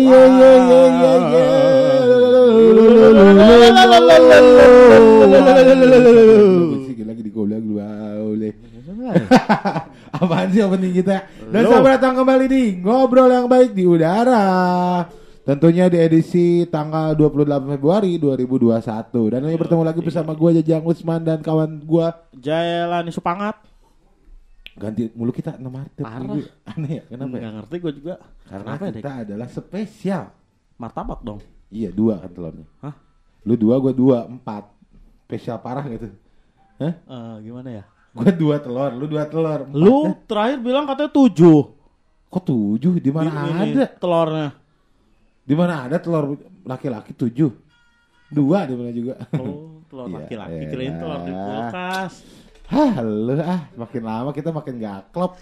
iya iya iya iya iya. Lagi lu boleh. Apaan sih opening kita? Dan selamat datang kembali di Ngobrol yang Baik di Udara. Tentunya di edisi tanggal 28 Februari 2021 Dan ini bertemu lagi bersama gua Jajang Usman dan kawan gua Jailani Supangat. Ganti mulu kita nama artis Parah. minggu. Aneh ya, kenapa ya? Nggak ngerti gue juga. Karena Kenapa ya, kita adalah spesial Martabak dong. Iya dua kan telurnya Hah? Lu dua, gua dua, empat Spesial parah gitu Hah? Eh, gimana ya? Gua dua telur, lu dua telur empat. Lu terakhir bilang katanya tujuh. Kok tujuh? Di mana ada? telurnya? Di mana ada telur laki-laki tujuh? Dua di mana juga? Oh, telur Iya, laki-laki. elah. Kirain telur di kulkas. Hah, lu ah, makin lama kita makin gak klop.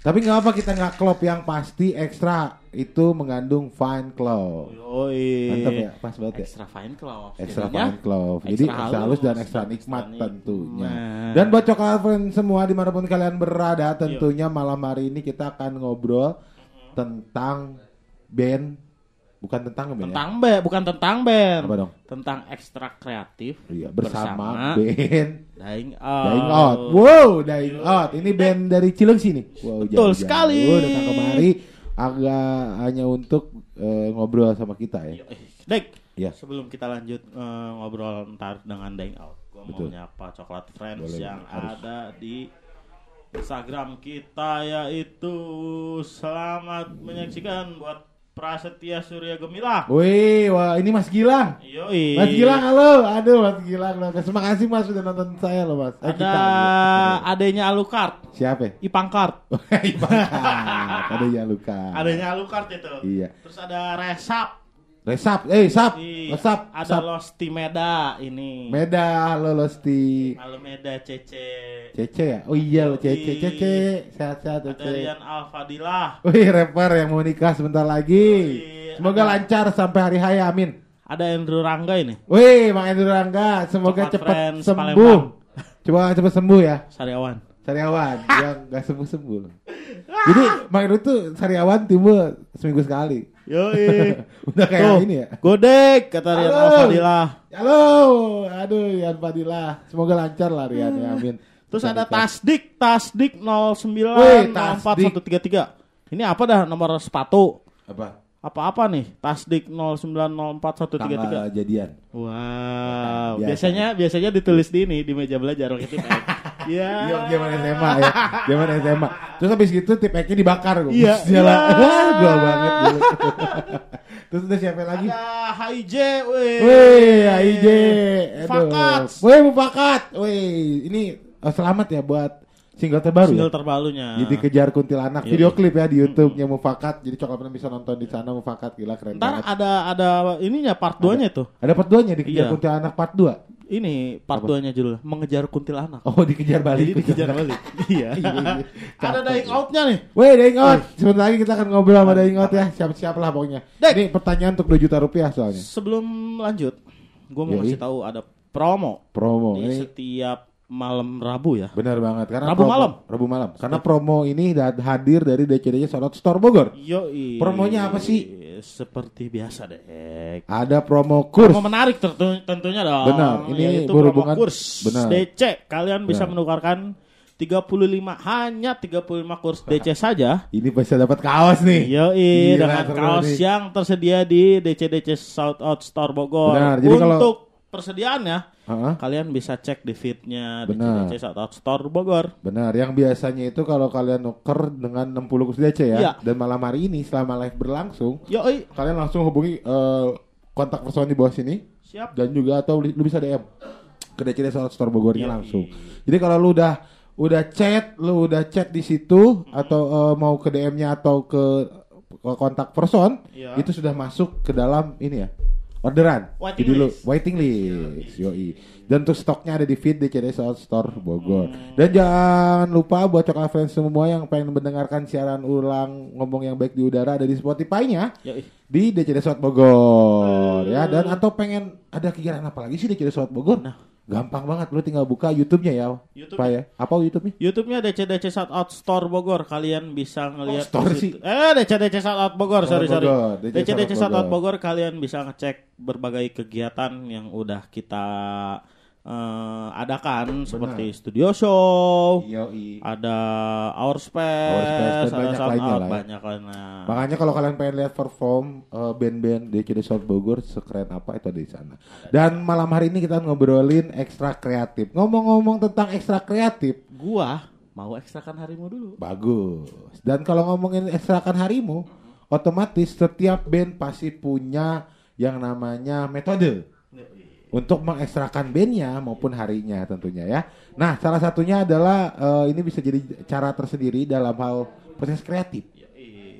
Tapi nggak apa kita nggak klop yang pasti ekstra itu mengandung fine clove. Yoi. Mantap ya, pas banget ya. Extra fine clove. Extra Jadinya fine clove. Jadi extra halus halus dan extra nikmat extra tentunya. nikmat. Dan buat coklat semua di mana pun kalian berada, tentunya malam hari ini kita akan ngobrol tentang band, bukan tentang band ya? tentang band, bukan tentang band. Apa dong? Tentang ekstra kreatif. Iya, bersama, bersama band Dying Out. Dying Out. Wow, Dying Out. Ini band dari Cilengsi nih. Wow, Betul jauh-jauh sekali. datang kemari agak hanya untuk eh, ngobrol sama kita ya. Eh, Dek, Iya. sebelum kita lanjut eh, ngobrol ntar dengan Dying Out, gua mau Betul. nyapa coklat friends Boleh, yang harus. ada di Instagram kita yaitu selamat menyaksikan buat Prasetya Surya Gemilang. Wih, wah ini Mas Gilang. Yoi. Mas Gilang, halo. Aduh, Mas Gilang. Terima kasih Mas sudah nonton saya loh, Mas. Eh, Ada kita. adanya Alucard, Siapa? Ipangkart. Ibangkat. Ada ya luka. Adanya Alucard itu. Iya. Terus ada Resap. Resap, eh Sap, Resap, ada Sap. Losti Meda ini. Meda, halo Losti. Malu Meda Cece. Cece ya? Oh iya, lo Cece. Cece. Sehat-sehat, Ada Cece. Rian Alfadilah. Wih, rapper yang mau nikah sebentar lagi. Wih, Semoga ada- lancar sampai hari raya, amin. Ada Andrew Rangga ini. Wih, Bang Andrew Rangga, semoga Coklat cepat Friends sembuh. Coba cepat sembuh ya. Sariawan. Sariawan yang gak sembuh-sembuh. Jadi Bang Andrew tuh Sariawan timbul seminggu sekali. Yoi. Udah kayak Tuh, ini ya. Godek kata Rian. Alfadilah. Halo, aduh Rian Fadilah. Semoga lancar lah Rian ya, amin. Terus Bisa ada nikah. Tasdik, Tasdik Wih, 0904133. Ini apa dah nomor sepatu? Apa? Apa-apa nih? Tasdik 0904133. Tanggal jadian. Wow, Biasa. biasanya biasanya ditulis di ini di meja belajar waktu itu. Iya, Iya. zaman SMA ya. Zaman SMA. Terus habis gitu tip dibakar gua. Iya, Jalan. iya. Wah, gua banget dulu. Terus udah siapa lagi? Ada HIJ, weh. AIJ. Aduh. Fakat. Wih, Mufakat. Wih, ini oh, selamat ya buat single terbaru Single ya. terbarunya. Jadi kejar kuntilanak Iya, video iya. klip ya di YouTube-nya Mufakat. Jadi coklat bisa nonton di sana Mufakat gila keren Ntar banget. ada ada ininya part 2-nya tuh. Ada part 2-nya dikejar Iya. kuntilanak part 2. Ini part Apa? 2-nya judul mengejar kuntilanak. Oh, dikejar balik. Jadi dikejar balik. iya. Iya, iya. ada Cakep. dying out-nya nih. Weh, Dying Out. Sebentar lagi kita akan ngobrol sama Dying Out ya. Siap-siap lah pokoknya. Dek. Ini pertanyaan untuk 2 juta rupiah soalnya. Sebelum lanjut, gue mau Yoi. kasih tahu ada promo Promo. di Ini setiap malam Rabu ya. benar banget karena Rabu promo- malam. Rabu malam. Karena promo ini hadir dari DCDC Sorot Store Bogor. Yoi. Promonya apa sih? Seperti biasa deh. Ada promo kurs. Promo menarik tentu- tentunya dong. Benar, ini Yaitu berhubungan- promo kurs benar. DC. Kalian bisa Benar. menukarkan 35 hanya 35 kurs DC saja. Ini bisa dapat kaos nih. Yoi, Gila, dengan kaos nih. yang tersedia di DC-DC South Out Store Bogor. Benar, jadi Untuk kalau- persediaannya, Heeh. kalian bisa cek di feednya Benar. DC South Out Store Bogor. Benar, yang biasanya itu kalau kalian nuker dengan 60 kurs DC ya. Iya. Dan malam hari ini selama live berlangsung, Yoi, kalian langsung hubungi eh, kontak person di bawah sini siap. dan juga atau lu bisa DM ke DCD Store Bogornya Yoi. langsung. Jadi kalau lu udah udah chat, lu udah chat di situ atau eh, mau ke DM-nya atau ke, ke kontak person, Iya. itu sudah masuk ke dalam ini ya. Orderan. Waiting Jadi lu list. waiting list. Yoi. Dan untuk stoknya ada di feed DCD Solid Store Bogor. Hmm. Dan jangan lupa buat coklat friends semua yang pengen mendengarkan siaran ulang ngomong yang baik di udara ada di Spotify-nya Yoi. di DCD Sot Bogor ya dan atau pengen ada kegiatan apa lagi sih DCD Sot Bogor? Nah. Gampang banget lu tinggal buka YouTube-nya ya. YouTube. Pak ya. Apa YouTube-nya? YouTube-nya DC DC Shout Out Store Bogor. Kalian bisa ngelihat Oh, store sih. Eh DC DC Shout Out Bogor, Oh, sorry sorry. Bogor. DC DC DC Shout Shout Out Out Bogor kalian bisa ngecek berbagai kegiatan yang udah kita eh, adakan seperti studio show, Yoi. ada Our Space, Our Space, dan ada banyak lainnya lah ya. banyak lainnya. Makanya kalau kalian pengen lihat perform eh, band-band DCD South Bogor sekeren apa itu ada di sana. Dan malam hari ini kita ngobrolin ekstra kreatif. Ngomong-ngomong tentang ekstra kreatif, Gua mau ekstrakan harimu dulu. bagus. Dan kalau ngomongin ekstrakan harimu, otomatis setiap band pasti punya yang namanya metode untuk mengekstrakan bandnya maupun harinya tentunya ya. Nah, salah satunya adalah eh, ini bisa jadi cara tersendiri dalam hal proses kreatif.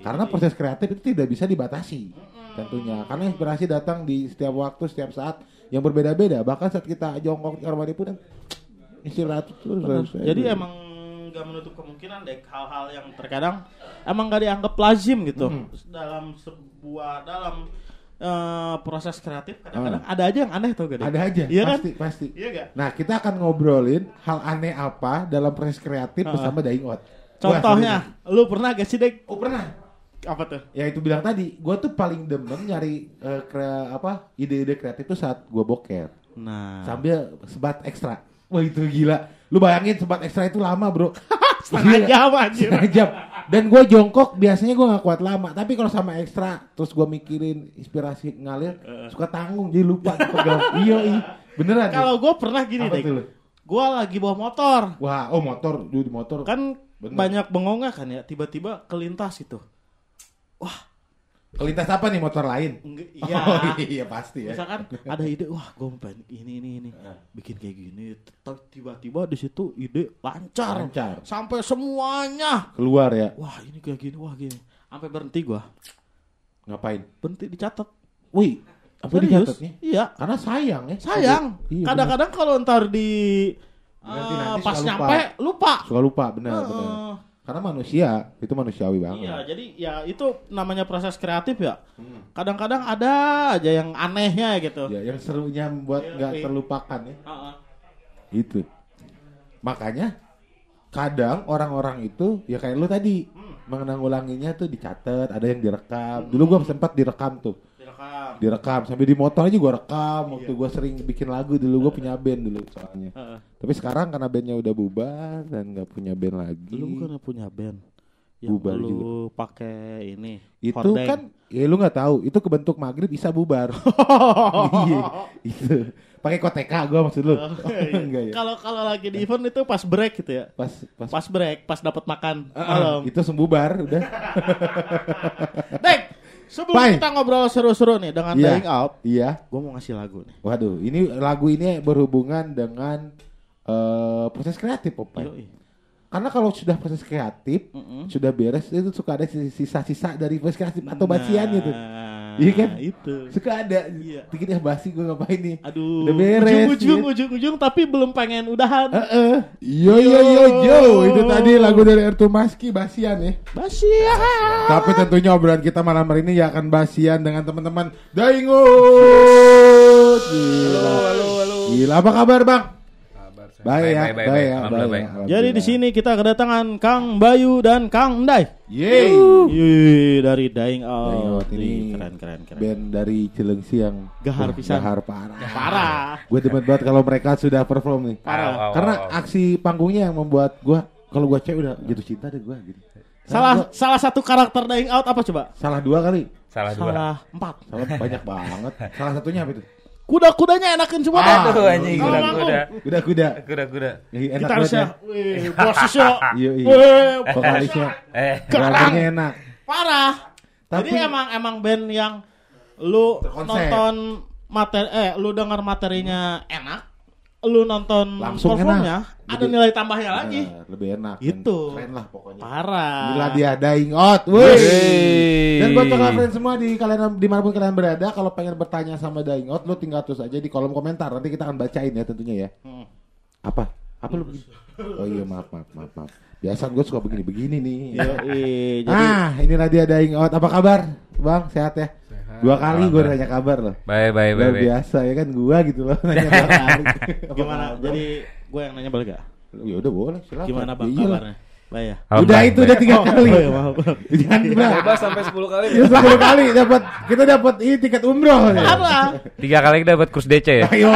Karena proses kreatif itu tidak bisa dibatasi tentunya. Karena inspirasi datang di setiap waktu, setiap saat yang berbeda-beda. Bahkan saat kita jongkok di kamar pun istirahat terus. Jadi emang nggak menutup kemungkinan deh hal-hal yang terkadang emang nggak dianggap lazim gitu Hmm. dalam sebuah dalam eh, proses kreatif kadang-kadang ada aja yang aneh tuh gak deh? ada aja Iya kan? pasti pasti. Iya gak? Nah, kita akan ngobrolin hal aneh apa dalam proses kreatif Ah. bersama Daing Out. Wah, Contohnya, lu pernah gak sih dek? oh pernah. Apa tuh? Ya itu bilang tadi, gue tuh paling demen nyari eh, kre- apa ide-ide kreatif tuh saat gue boker Nah, sambil sebat ekstra. Wah itu gila. Lu bayangin sebat ekstra itu lama bro. setengah Gila. jam anjir. Setengah jam. Dan gue jongkok biasanya gue gak kuat lama. Tapi kalau sama ekstra terus gue mikirin inspirasi ngalir, suka tanggung jadi lupa pegang. iya iya. Beneran. nih. Kalau gue pernah gini lu? gue lagi bawa motor, Wah, oh motor, di motor. kan Bener. banyak bengongnya kan ya, tiba-tiba kelintas gitu. Kelintas apa nih motor lain? Enggak, iya. Oh iya pasti ya. Misalkan ada ide, wah gue mau pengen ini ini ini, bikin kayak gini. Tiba-tiba di situ ide lancar, Lancar. sampai semuanya. Keluar ya. Wah ini kayak gini, wah gini. Sampai berhenti gua, Ngapain? berhenti dicatat. Wih, apa dicatatnya? Iya, Karena sayang ya. sayang. Iya, Kadang-kadang kalau ntar di nanti pas suka nyampe lupa. Suka lupa, benar, Heeh. benar. Karena manusia, itu manusiawi banget. Iya, jadi ya itu namanya proses kreatif ya. Hmm. Kadang-kadang ada aja yang anehnya gitu. Ya, yang serunya membuat Iya, nggak iya. terlupakan ya. Heeh. Itu. Makanya kadang orang-orang itu ya kayak lu tadi Hmm. menanggulanginya tuh dicatat, ada yang direkam. Dulu gua sempat direkam tuh. Direkam. Direkam sampai di motor aja gua rekam waktu gua sering bikin lagu dulu gua punya band dulu soalnya. Heeh. Tapi sekarang karena bandnya udah bubar dan nggak punya band lagi. Lu bukan punya band. Yang Bubar lu pakai ini. itu hordeng. kan ya lu nggak tahu itu kebentuk maghrib bisa bubar iya itu pakai koteka gua maksud lu enggak ya Kalau kalau lagi di event itu pas break gitu ya. pas pas, Pas break, pas dapat makan ah, malam. itu sembubar udah Dek, sebelum Pai. kita ngobrol seru-seru nih dengan Iya. Dying Out, iya gue mau ngasih lagu nih. waduh ini lagu ini berhubungan dengan eh, proses kreatif Popeye. Yoi. karena kalau sudah proses kreatif Mm-mm. sudah beres itu suka ada sisa-sisa dari proses kreatif atau basian gitu Nah, Iya kan? Itu. suka ada Iya. dikit ya basi gue ngapain nih Aduh, Udah beres, ujung-ujung, ya. ujung-ujung, tapi belum pengen udahan. Heeh. Yo yo yo yo, itu tadi lagu dari Ertu Maski Basian ya. Basi ya. Tapi tentunya obrolan kita malam hari ini ya akan basian dengan teman-teman Daingut. Gila. Halo, halo. Gila apa kabar bang? Baik ya, baik, baik, baik baik. Alhamdulillah baik. baik. Jadi di sini kita kedatangan Kang Bayu dan Kang Ndai. Yeay. Yui, dari Dying Out. Ini keren keren keren. band dari Cilengsi yang Gahar pisan. Gahar parah. Parah. Gue demen banget kalau mereka sudah perform nih. Parah. Karena aksi panggungnya yang membuat gue kalau gue cewek udah jatuh cinta deh gue gitu. Salah Gua- salah satu karakter Dying Out apa coba? salah dua kali. Salah dua. Salah empat. Salah banyak banget. Salah satunya apa itu? Kuda-kudanya enakin semua. Ah. Aduh anjing Kalau kuda-kuda. Kuda-kuda. Kuda-kuda. Enak Kita banget harusnya, ya. Iya, iya. Vokalisnya, Eh, drummernya enak. parah. Tapi- Jadi emang emang band yang lu nonton materi, eh, lu dengar materinya enak, lu nonton Langsung performnya, enak. ada Jadi- nilai tambahnya lagi. Nah, lebih enak. Gitu. Keren lah pokoknya. Parah. Gila dia dying out. Wey. Dan buat kalian semua di kalian di mana pun kalian berada, kalau pengen bertanya sama dying out, lu tinggal tulis aja di kolom komentar. Nanti kita akan bacain ya tentunya ya. Hmm. Apa? Apa lu begini? Oh iya maaf maaf maaf maaf. Biasa gue suka begini-begini nih. Yoi, jadi ah, inilah dia dying out. Apa kabar, Bang? Sehat ya? Dua kali gue nanya kabar loh. Bye bye bye. Luar bye. biasa ya kan gua gitu loh nanya dua kali. Gimana? Jadi gue yang nanya balik gak? Ya udah boleh silakan. Gimana bang Ya iyalah. kabarnya? Baik ya. Udah itu baik. udah tiga Oh, kali. oh iya, maaf. Jangan bang. Bebas sampai 10 kali. Ya sepuluh kali dapat kita dapat ini tiket umroh. Apa? Tiga kali dapat kurs DC ya. Ayo.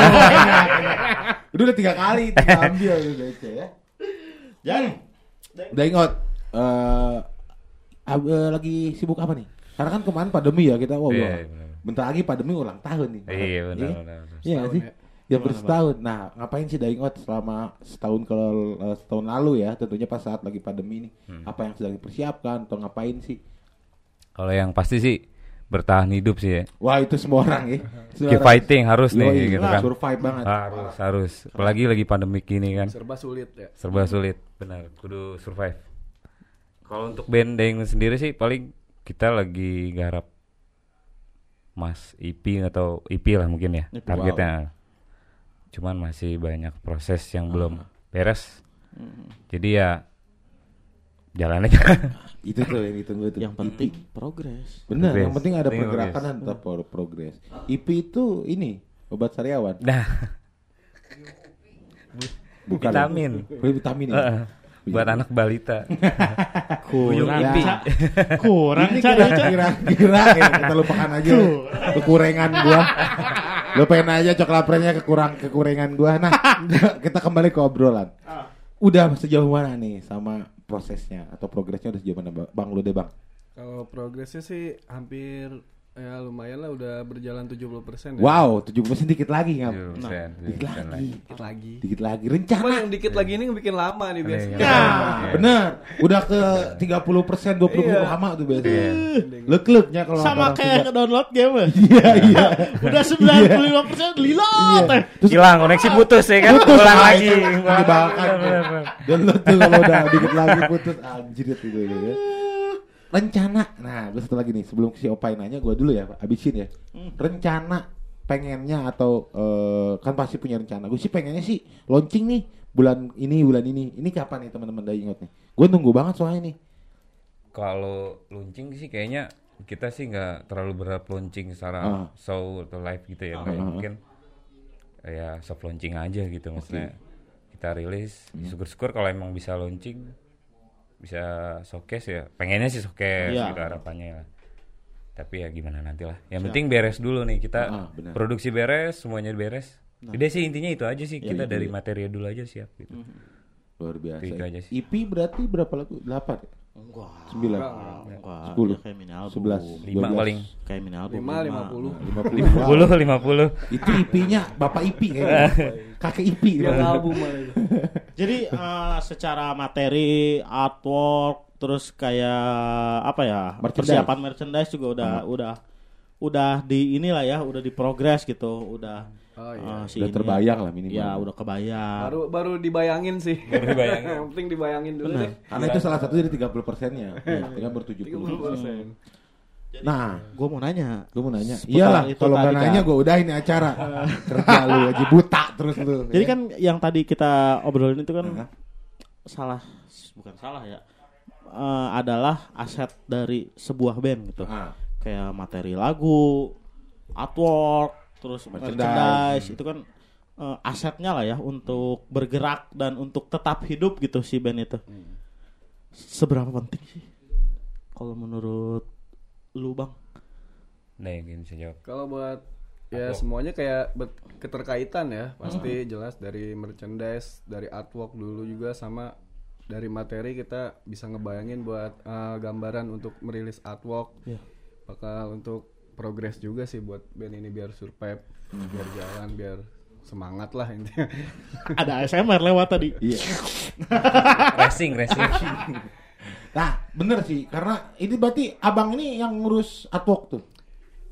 Udah udah tiga kali kita ambil itu ya. Jangan. Udah ingat eh eh, lagi sibuk apa nih? Karena kan kemarin pandemi ya kita wow, Iya, wow. iya, benar. Bentar lagi pandemi ulang tahun nih. Iya benar Iya. benar. benar. Iya sih? Ya bersetahun. Nah, ngapain sih Daing Out selama setahun kalau eh, setahun lalu ya, tentunya pas saat lagi pandemi ini, Hmm. apa yang sedang dipersiapkan atau ngapain sih? Kalau yang pasti sih bertahan hidup sih ya. Wah, itu semua orang ya. Semua Keep orang. fighting harus nih Yoi, gitu kan. Survive banget. Harus harus. Apalagi lagi pandemik gini kan. Serba sulit ya. Serba sulit. Benar. Kudu survive. Kalau untuk band Daeng sendiri sih paling kita lagi garap Mas EP atau EP lah mungkin ya EP, targetnya. Cuman masih banyak proses yang belum beres. Jadi ya jalan aja. Itu tuh yang ditunggu tuh. Yang penting progres. Benar, Progress. yang penting ada Penting pergerakan progress. dan tetap pro- progres. IP itu ini obat sariawan. Nah, Bukan vitamin. Vitamin ya. Heeh. buat anak balita. Kurang. Ya. Kurang. Ini Ca- kira ya, kita lupakan aja kekurangan gua. Lupain aja coklatnya kekurang kekurangan gua. Nah, kita kembali ke obrolan. Udah sejauh mana nih sama prosesnya atau progresnya udah sejauh mana Bang lu deh Bang? Kalau progresnya sih hampir ya lumayan lah udah berjalan 70% ya. Wow, 70% dikit lagi ngap. Tujuh Nah, dikit persen lagi. Dikit lagi. Dikit lagi rencana. yang dikit lagi ini bikin lama nih biasanya. Iya. Nah, bener. Udah ke 30 persen, 20 persen Iya. lama tuh biasanya. Lek-leknya kalau Sama kayak download game. Iya, iya. Udah 95 persen lila teh. Terus Hilang koneksi putus ya kan? putus Ulang lagi. itu Dibawakan. Download tuh kalau udah dikit lagi putus anjir itu gitu ya. Rencana. Nah, gue satu lagi nih sebelum si Opai nanya gue dulu ya, abisin ya. Rencana pengennya atau eh, kan pasti punya rencana. Gue sih pengennya sih launching nih bulan ini bulan ini. Ini kapan nih teman-teman dah ingat nih? Gue nunggu banget soalnya nih. Kalau launching sih kayaknya kita sih nggak terlalu berat launching secara Ah. show atau live gitu ya. Kayak ah, ah. mungkin ya soft launching aja gitu maksudnya. Kita rilis, Hmm. syukur-syukur kalau emang bisa launching bisa showcase ya. Pengennya sih showcase Iya. gitu harapannya lah. Tapi ya gimana nanti lah. Yang penting beres dulu nih kita benar. produksi beres, semuanya beres. Udah sih intinya itu aja sih. Kita itu dari ya. materi dulu aja siap gitu. Luar biasa. Itu aja sih. IP berarti berapa lagu? 8 ya? Enggak. 9. Enggak. 10. Ya kayak mini album. 11. Lima 12. paling. Kayak mini album. Lima, lima puluh. 50. 50 50. Itu IP-nya Bapak IP kayaknya. Kakek IP. Yang Bang. album. Jadi eh, secara materi, artwork, terus kayak apa ya? Merchandise. Persiapan merchandise juga udah udah udah di inilah ya, udah di progress gitu, udah Oh iya. si Udah ini terbayang lah minimal. Ya, udah kebayang. Baru baru dibayangin sih. Baru dibayangin. Yang penting dibayangin dulu deh. Karena itu salah satu dari 30 persennya. Dengan ber 70. 30%. Nah, Gue mau nanya. gue mau nanya. Iyalah, itu kalau nggak nanya gue udahin nih acara. Kerja lu aja buta terus lu. Jadi ya. kan yang tadi kita obrolin itu kan Hah? salah, bukan salah ya, Eh, adalah aset dari sebuah band gitu. Ah, Kayak materi lagu, artwork, terus Merchandise. merchandise, itu kan eh, asetnya lah ya untuk bergerak dan untuk tetap hidup gitu si band itu. Seberapa penting sih? Kalau menurut lu bang? Nah, yang bisa jawab. Kalau buat ya Artwork. semuanya kayak ber- keterkaitan ya pasti jelas dari merchandise dari artwork dulu juga sama dari materi kita bisa ngebayangin buat uh, gambaran untuk merilis artwork Iya. bakal untuk progres juga sih buat band ini biar survive biar jalan biar semangat lah intinya Ada ASMR lewat tadi. Iya. racing, racing. Nah, bener sih. Karena ini berarti abang ini yang ngurus artwork tuh.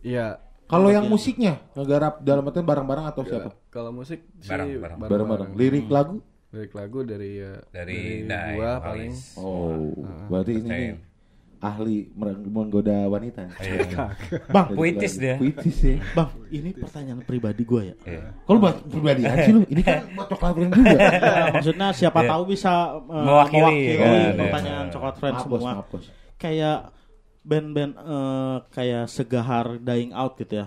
iya Kalau yang musiknya ngegarap dalam artian barang-barang atau siapa? kalau musik sih Bareng-bareng. Bareng-bareng. Lirik lagu? lirik lagu dari ya Dari gua Walis. paling Oh, berarti ini. Ahli menggoda wanita. Iya. Bang, Puitis dia. Puitis ya. bang, ini pertanyaan pribadi gue ya. Iya. Kalau buat pribadi aja lu, ini kan buat coklat friend juga. Ya, maksudnya siapa Iya. tahu bisa uh, Mewakili, kan, pertanyaan iya. coklat friend semua. maaf, bos. Kayak band-band eh, kayak Segahar, Dying Out gitu ya.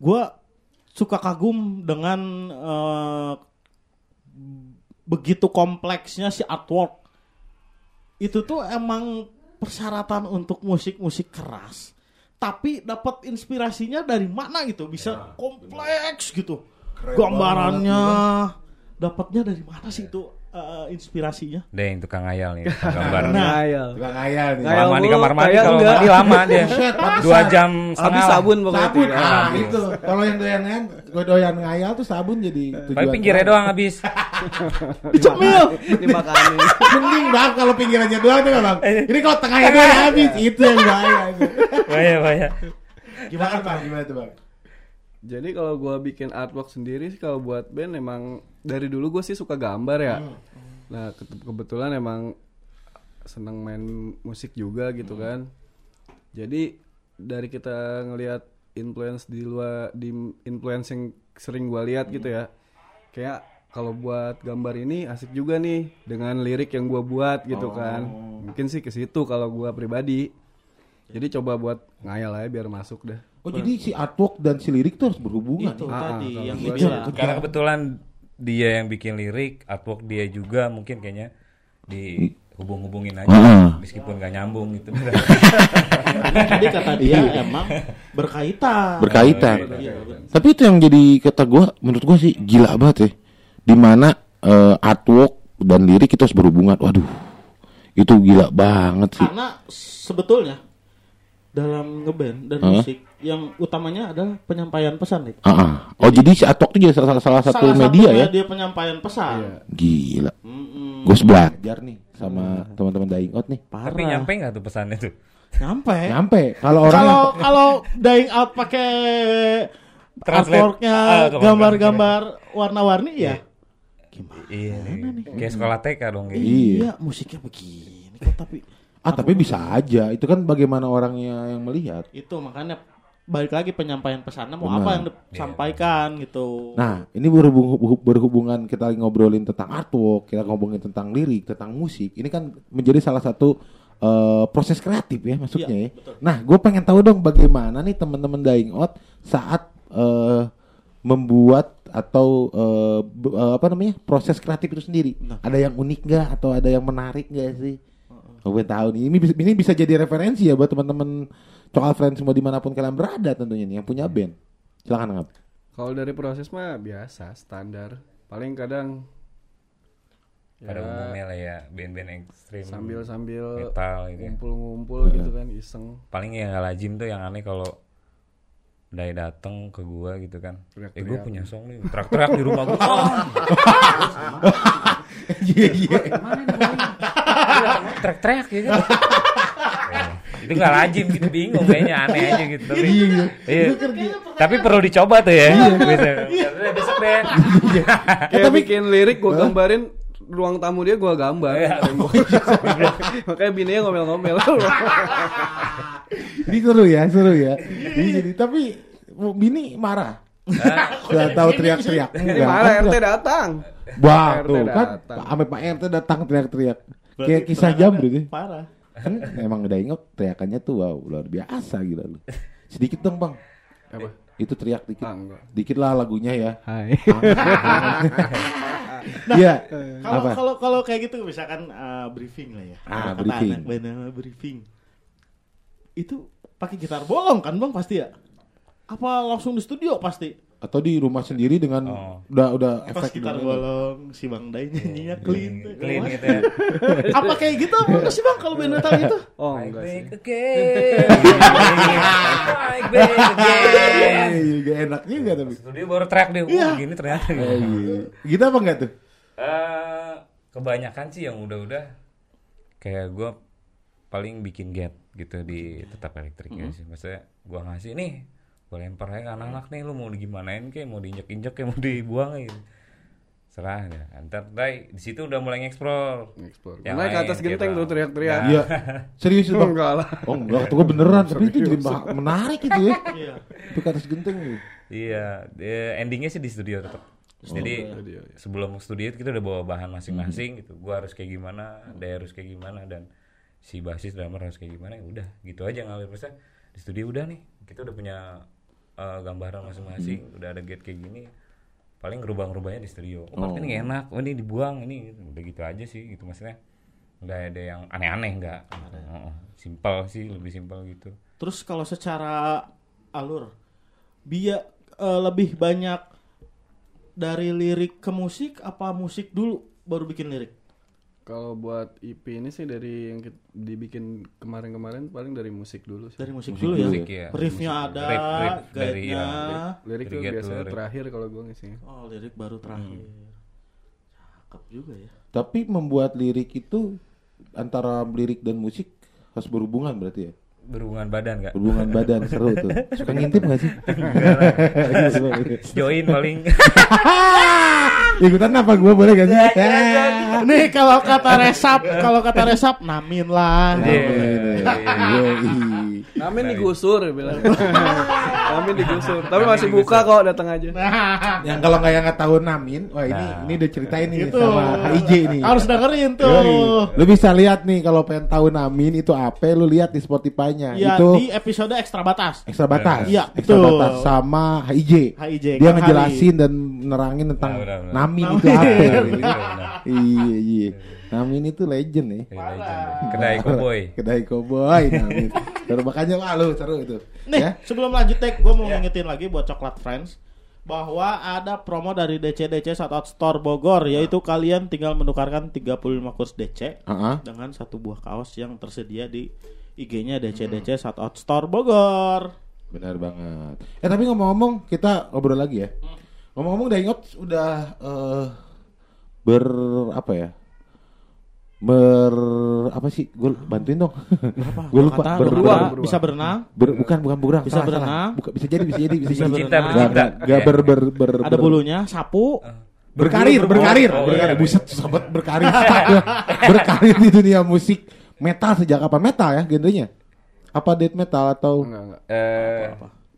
Gua suka kagum dengan eh, begitu kompleksnya si artwork. Itu tuh emang persyaratan untuk musik-musik keras. Tapi dapat inspirasinya dari mana gitu? Bisa kompleks gitu. Gambarannya dapatnya dari mana sih itu eh, inspirasinya? Deh yang tukang ngayal nih, tukang gambar. Ngayal. Tukang ngayal nih. Lama di kamar mandi kalau mandi lama dia. Dua jam setengah. Habis sabun pokoknya. Sabun, ah itu. Kalau yang doyan kan, gue doyan ngayal tuh sabun jadi Tapi tujuan. pinggirnya doang habis. Cemil. Dimakanin. Mending bang kalau pinggirannya doang tuh bang. Ini kalau tengahnya doang habis itu yang bahaya. itu. Bahaya bahaya. Gimana bang? Gimana tuh bang? Jadi kalau gua bikin artwork sendiri sih kalau buat band emang dari dulu gue sih suka gambar ya. Nah ke- kebetulan emang seneng main musik juga gitu kan. Jadi dari kita ngelihat influence di luar di influence yang sering gua lihat gitu ya. Kayak kalau buat gambar ini asik juga nih dengan lirik yang gua buat gitu kan. Mungkin sih ke situ kalau gua pribadi. Jadi coba buat ngayal aja biar masuk dah. Oh jadi si artwork dan si lirik tuh harus berhubungan. Itu ya? Ah, tadi kalau yang gua dibilang. Karena kebetulan dia yang bikin lirik, artwork dia juga mungkin kayaknya dihubung-hubungin aja meskipun gak nyambung gitu. Tadi kata dia emang berkaitan. Berkaitan. Iya, betul. Tapi itu yang jadi kata gue, menurut gue sih gila banget ya. Di mana eh, artwork dan lirik itu harus berhubungan. Waduh, itu gila banget sih. Karena sebetulnya dalam ngeband dan Hah? musik yang utamanya adalah penyampaian pesan nih. Ah, ah. Oh jadi si artwork itu jadi salah, salah satu Salah media satu ya? media penyampaian pesan. Iya. Gila. Mm-mm. Gue belajar nih sama teman-teman Dying Out nih. Parah. Tapi nyampe nggak tuh pesannya tuh? Nyampe. Nyampe. Kalau orang Kalau kalau dying out pakai Translate. artworknya Ah, gambar- gambar-gambar warna-warni ya. Gimana? Iya, nih. kayak sekolah TK dong. Iya. Iya, musiknya begini kok tapi ah tapi bisa aja. Itu kan bagaimana orangnya yang melihat. itu makanya balik lagi penyampaian pesannya mau Benar. apa yang disampaikan gitu. Nah, ini berhubung, berhubungan kita lagi ngobrolin tentang artwork, kita ngomongin tentang lirik, tentang musik. Ini kan menjadi salah satu eh, proses kreatif ya maksudnya Iya, ya. betul. Nah, gue pengen tahu dong bagaimana nih teman-teman Dying Out saat eh, membuat atau be- eh, apa namanya proses kreatif itu sendiri. Nah. Ada yang unik nggak atau ada yang menarik nggak sih? Gue tahu nih ini bisa, ini bisa jadi referensi ya buat teman-teman Cokal Friends semua di mana pun kalian berada tentunya nih yang punya band. Silakan Ngap. Kalau dari proses mah biasa, standar. Paling kadang Pada umumnya lah ya band-band ekstrim sambil sambil metal gitu ya. ngumpul-ngumpul gitu kan iseng. Paling yang gak lazim tuh yang aneh kalau Dai dateng ke gua gitu kan. Eh gua Teriak-teriak. punya song nih. Teriak-teriak di rumah gua. Oh, Iya iya. Teriak-teriak ya kan. Eh, itu gak lazim gitu bingung kayaknya aneh aja gitu tapi iya. tapi perlu dicoba tuh ya Bisa. Udah, besok deh Kayak bikin lirik gua gambarin ruang tamu dia gua gambar. Iya. Makanya bininya ngomel-ngomel. Ini seru ya, seru ya. Ini jadi tapi bini marah. Sudah tahu teriak-teriak. Ini marah kan RT datang. Wah, tuh kan sampai Pak RT datang teriak-teriak. Kayak kisah jam gitu. Parah. Kan emang udah inget teriakannya tuh wow, luar biasa gila lu. Sedikit dong, Bang. Apa? Itu teriak dikit. Ah, enggak. Dikit lah lagunya ya. Hai. Iya. Kalau Apa? kalau kalau kayak gitu misalkan uh, briefing lah ya. Ah, Kata briefing. anak nama briefing. Itu pakai gitar bolong kan Bang pasti ya? Apa langsung di studio pasti? Atau di rumah sendiri dengan Oh. udah udah Pas efek gitar dengan- bolong si Bang Dai nyanyinya clean. clean gitu ya Apa kayak gitu apa sih Bang kalau band metal itu? Oh, enggak sih. Eh, juga enak juga tapi. Studio baru track deh, wah gini ternyata iya. Gitu apa enggak tuh? Eh, kebanyakan sih yang udah-udah kayak gue paling bikin get gitu di tetap elektrik ya sih maksudnya gue ngasih nih gue lempar aja ke anak-anak nih lu mau digimanain kayak mau diinjek-injek kayak mau dibuang gitu serah ya ntar dai di situ udah mulai ngeksplor Explore. Yang Naik ke atas genteng gitu. tuh teriak-teriak. Iya. Serius itu? Enggak lah. Oh enggak, tuh gue beneran, tapi itu jadi menarik itu ya. Iya. Tapi ke atas genteng gitu. iya endingnya sih di studio tetap jadi studio, iya. sebelum studio kita udah bawa bahan masing-masing gitu gue harus kayak gimana dia harus kayak gimana dan si basis drummer harus kayak gimana ya udah gitu aja ngalir Maksudnya di studio udah nih kita udah punya eh, gambaran masing-masing. Hmm. udah ada gate kayak gini paling ngerubah-ngerubahnya di studio oh, part ini enak. Oh ini dibuang ini. Udah gitu aja sih gitu maksudnya. Nggak ada yang aneh-aneh nggak. Heeh. simpel sih lebih simpel gitu. Terus kalau secara alur, dia eh, lebih banyak dari lirik ke musik apa musik dulu baru bikin lirik? Kalau buat EP ini sih dari yang dibikin kemarin-kemarin paling dari musik dulu sih. Dari musik, dulu ya. musik ya. Riffnya ada, Riff- riff dari, ya, Lirik Lirik tuh, biasanya lirik. terakhir kalau gue ngisi. Oh, lirik baru terakhir. Cakep juga ya. Tapi membuat lirik itu antara lirik dan musik harus berhubungan berarti ya? berhubungan badan nggak Berhubungan badan seru tuh. Suka ngintip gak sih? join paling Ikutan apa gue boleh gak sih? Nih kalau kata resap, kalau kata resap namin lah. Yoi. Namin digusur bilang. Namin digusur. Tapi masih buka kok datang aja. Yang kalau nggak yang nggak tahu Namin, wah ini Nah. ini udah ceritain nih Gitu. sama HIJ nih. Harus dengerin tuh. Yoi. Lu bisa lihat nih kalau pengen tahu Namin itu apa, lu lihat di Spotify-nya. Ya, itu di episode ekstra batas. ekstra batas. Iya, ekstra betul. batas sama HIJ. HIJ, Dia Kang ngejelasin dan nerangin tentang Nah, benar, benar. Namin Namin. itu apa. Benar, benar. iya, iya. Namin itu legend nih. Ya, legend. kedai cowboy Kedai cowboy Namin. Terus makanya wah lu seru itu. Nih, Ya. sebelum lanjut tek, gue mau ngingetin lagi buat Coklat Friends bahwa ada promo dari DC-DC Shoutout Store Bogor yaitu kalian tinggal menukarkan 35 kurs DC Heeh. dengan satu buah kaos yang tersedia di IG-nya DC-DC Shoutout Store Bogor. Benar banget. Eh tapi ngomong-ngomong kita ngobrol lagi ya. Ngomong-ngomong Daingot udah eh, ber apa ya? Ber apa sih? Gue bantuin dong. Gue lupa. Kata Ber, berdua ber- bisa berenang, ber- bukan bukan berang. Bisa Salah, salah. berenang. Buka- bisa jadi bisa jadi bisa, Bisa jadi. cinta berenang. Gak, gak, gak ber, ber, ber, ada ber- bulunya, sapu. berkarir, berkarir. Oh, berkarir. Buset, sobat berkarir. berkarir di dunia musik metal sejak kapan? Metal ya genrenya? Apa death metal atau Enggak enggak. eh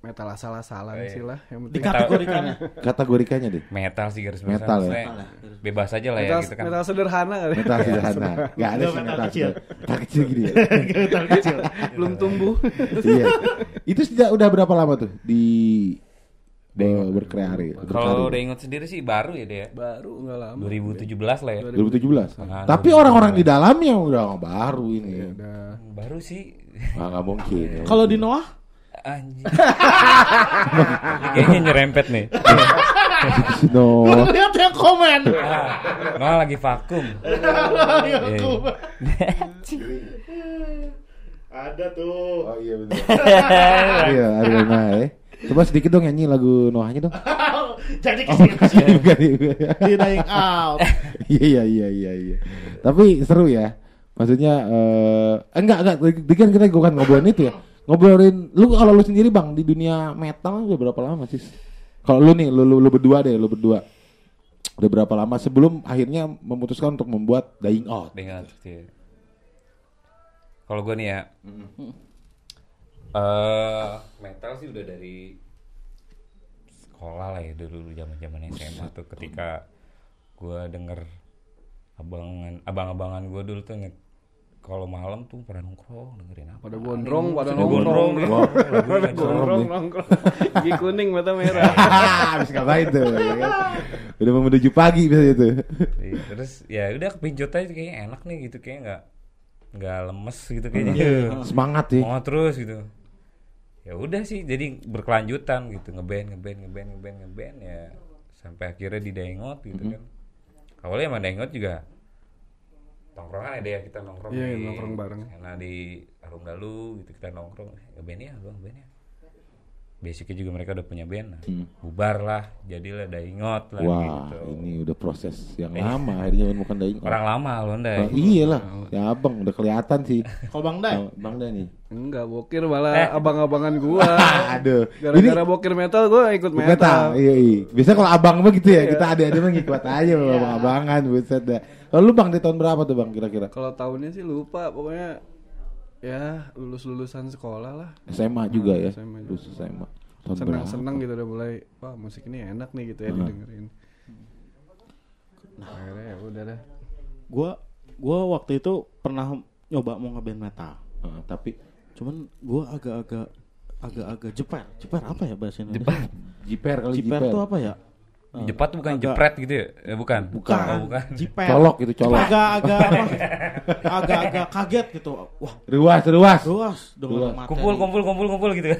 Metal asal-asalan sih lah yang penting. Dikategorikannya. kategorikannya deh? metal sih garis Metal besar ya? Maksudnya bebas aja lah ya Metal, gitu kan metal sederhana kali. Metal sederhana. Gak ada Nggak, sih metal metal kecil. sederhana. Metal kecil gini ya. Metal kecil. Belum tumbuh. iya. Itu sudah udah berapa lama tuh di be- berkreasi? kalau udah inget sendiri sih baru ya dia Baru enggak lama. 2017 lah ya 2017. Ah, Tapi orang-orang di dalamnya udah baru ini. Udah. baru sih Ah, nggak mungkin. ya. Kalau di Noah, anjing kayaknya nyerempet nih No. lihat yang komen. Noah lagi vakum Iya. Ada tuh. Oh iya benar. iya, ada Noah ya. Coba sedikit dong nyanyi lagu Noahnya dong. Jadi ke sini ke sini. Bukan, bukan. Di dying out. Iya iya iya iya. Tapi seru ya. Maksudnya eh enggak enggak tadi kan kita bukan ngobrolin itu ya. Ngobrolin lu kalau lu sendiri Bang di dunia metal udah berapa lama sih? Kalau lu nih lu, lu lu berdua deh, lu berdua. Udah berapa lama sebelum akhirnya memutuskan untuk membuat Dying Out? dengan ya. kalau gue nih ya eh metal sih udah dari sekolah lah ya dulu zaman zaman SMA tuh ketika gue denger abangan abang-abangan gue dulu tuh kalau malam tuh pada nongkrong dengerin apa Pada gondrong, pada Pada nongkrong. gondrong Pada gondrong, nongkrong. Gigi kuning, mata merah. Habis ngapain tuh? ya kan? Udah mau menuju pagi biasanya tuh. Iya, terus ya udah kepincut aja kayaknya enak nih gitu kayak nggak nggak lemes gitu kayaknya Semangat sih. mau terus gitu ya udah sih jadi berkelanjutan gitu ngeband ngeband ngeband ngeband ngeband ya sampai akhirnya di Daingot gitu kan awalnya emang Daingot juga nongkrongan ada ya kita nongkrong Iya, di nongkrong bareng. karena di Arum Dalu gitu kita nongkrong ngeband ya bang ya basicnya juga mereka udah punya band nah. bubar lah jadilah Daingot lah Wah, gitu ini udah proses yang lama akhirnya menemukan Dying Out. orang lama loh Ndai. Oh, iya lah, ya abang udah kelihatan sih. Kalau Bang Dai, Bang, bang Dani. Enggak, bokir malah abang-abangan gua. Aduh, Gara-gara bokir metal gua ikut Metal. metal. Iya, iya. Biasa kalau abang mah gitu ya, kita ada-ada mah ngikut aja sama abang-abangan, buset dah. Kalau lu Bang di tahun berapa tuh Bang kira-kira? Kalau tahunnya sih lupa, pokoknya ya lulus-lulusan sekolah lah. SMA juga ya. SMA juga. Lulus SMA. Tahun berapa? Senang-senang gitu udah mulai, wah musik ini enak nih gitu ya didengerin. Nah, akhirnya ya udah dah. gua gua waktu itu pernah nyoba mau ngeband metal. Heeh, tapi Cuman gua agak-agak agak-agak jeper. Jeper apa ya bahasa Indonesia? Jepat. jiper kali Jiper jiper. tuh apa ya? Jepat tuh bukan agak- jepret gitu ya? Eh, bukan. Bukan. Oh, bukan. Jiper. Colok gitu, colok. Agak-agak apa? Agak-agak kaget gitu. Wah, Ruas, ruas. Ruas. materi. Kumpul, kumpul, kumpul, kumpul gitu.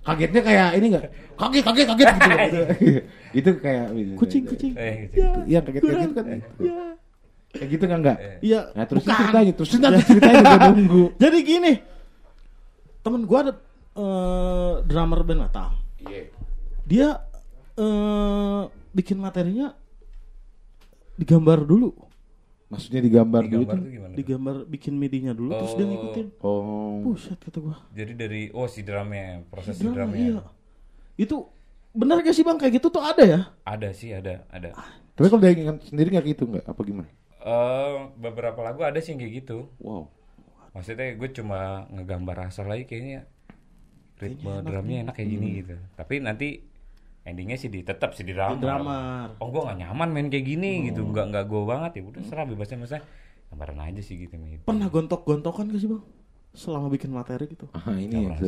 Kagetnya kayak ini enggak? Kaget, kaget, kaget gitu. gitu. itu kayak Kucing, kucing. Eh, gitu. Ya, Iya, kaget kaget gitu kan. ya. Kayak gitu kan enggak? Iya. Nah, terus bukan. ceritanya, terus nanti ceritanya gue nunggu. Jadi gini, temen gua ada eh, drummer band metal. Iya. Dia eh, bikin materinya digambar dulu, Maksudnya digambar dulu Digambar tuh. tuh gimana? digambar bikin midinya dulu, terus dia Oh. ngikutin. Oh. Buset kata gua. Jadi dari oh si drumnya, proses si Drama, drumnya. iya. Itu benar gak sih bang kayak gitu tuh ada ya? Ada sih, ada, ada. Tapi kalau dia ingat sendiri nggak gitu nggak? Apa gimana? Eh, beberapa lagu ada sih yang kayak gitu. Wow. Maksudnya gue cuma ngegambar asal aja kayaknya ritme drumnya enak kayak gini gitu. Tapi nanti endingnya sih di tetap sih di. Di drummer. Oh gue gak nyaman main kayak gini gitu, nggak nggak gue banget ya. Udah serah bebasnya maksudnya gambaran aja sih gitu. gitu. Pernah gontok-gontokan gak sih bang? Selama bikin materi gitu. Ah, ini pernah.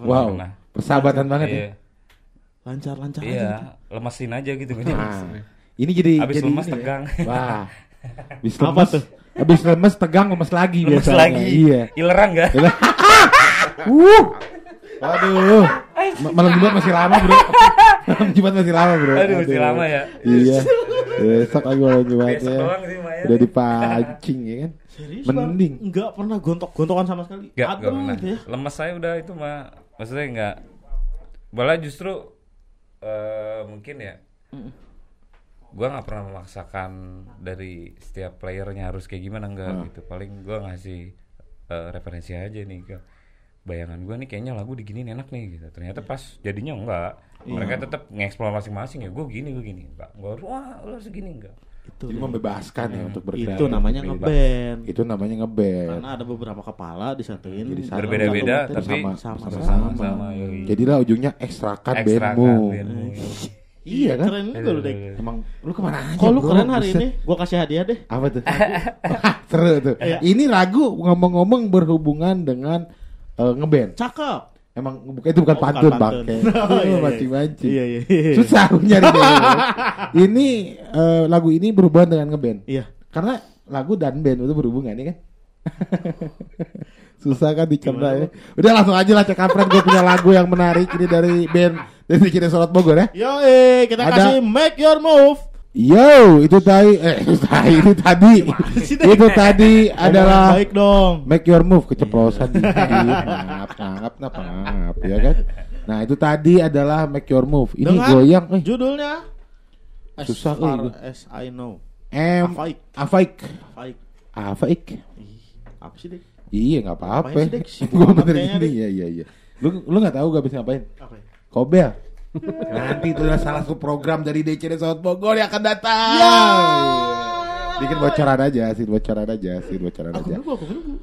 Wow, Pernah. persahabatan banget ya. Iya, Lancar-lancar aja. iya, gitu. lemesin aja gitu. Ah, ini jadi Abis jadi lemes ini ya. tegang. Wah. Abis Apa lemes, tuh? abis lemes tegang lemes lagi Lemes biasanya. lagi. Iya. Ileran gak? Uh. Waduh. Ma- Malam Jumat masih lama, Bro. Malam Jumat masih lama, Bro. Aduh, masih lama ya. Iya. Besok lagi malam Jumat Besok ya. doang sih Maya. Udah dipancing ya kan. Serius Mending. Nggak pernah gontok-gontokan sama sekali. Gak, Ada gak pernah. gitu ya. Lemes saya udah itu mah, maksudnya nggak. Malah justru eh mungkin ya, gua nggak pernah memaksakan dari setiap playernya harus kayak gimana enggak gitu. Paling gua ngasih eh, referensi aja nih ke bayangan gua nih kayaknya lagu diginiin enak nih gitu. Ternyata pas jadinya enggak. Mereka tetap ngeksplor masing-masing ya. Gue gini, gue gini. Enggak, gua harus wah lu harus gini enggak. Itu, Jadi membebaskan ya untuk berkreasi. itu namanya Beda. ngeband. Itu namanya ngeband. Karena ada beberapa kepala disatuin. Jadi satu- Berbeda-beda satu tapi sama sama. sama. sama yoi. Jadilah ujungnya ekstrakan Ekstrakan bandmu. bandmu. Iya kan? Keren juga lu deh. Emang lu ke mana aja? Kok lu bro? keren hari Buset. ini? Gua kasih hadiah deh. Apa tuh? Seru tuh. Iya. Ini lagu ngomong-ngomong berhubungan dengan eh, ngeband. Cakep. Emang itu bukan Oh, bukan pantun, pantun. bangke. Oh, iya, iya. Mancing-mancing. Iya, iya, iya. Susah aku nyari ini eh, lagu ini berhubungan dengan ngeband. Iya. Karena lagu dan band itu berhubungan ya kan? Susah kan dicerna ya. Udah langsung aja lah cek kampret gue punya lagu yang menarik ini dari band dari Kini Sorot Bogor ya. Yo, kita Ada- kasih make your move. Yo, itu tadi eh tadi itu tadi. Dek? itu tadi adalah baik dong. Make your move keceplosan dikit. Ngap, ngap, ngap, ngap, ya kan? Nah, itu tadi adalah make your move. Ini Dengan goyang eh Judulnya As Susah, far as I know. M Afaik. Afaik. Afaik. Afaik. Apa sih deh? Iya, nggak apa-apa. Dek? Gua bener ini. Dek. Iya, iya, iya. Lu lu nggak tahu gak bisa ngapain? Apa? Kobel. Nanti itu adalah salah satu program dari DCD South Bogor yang akan datang. Ya. Bikin bocoran aja, sih bocoran aja, sih bocoran Aku aja. aku.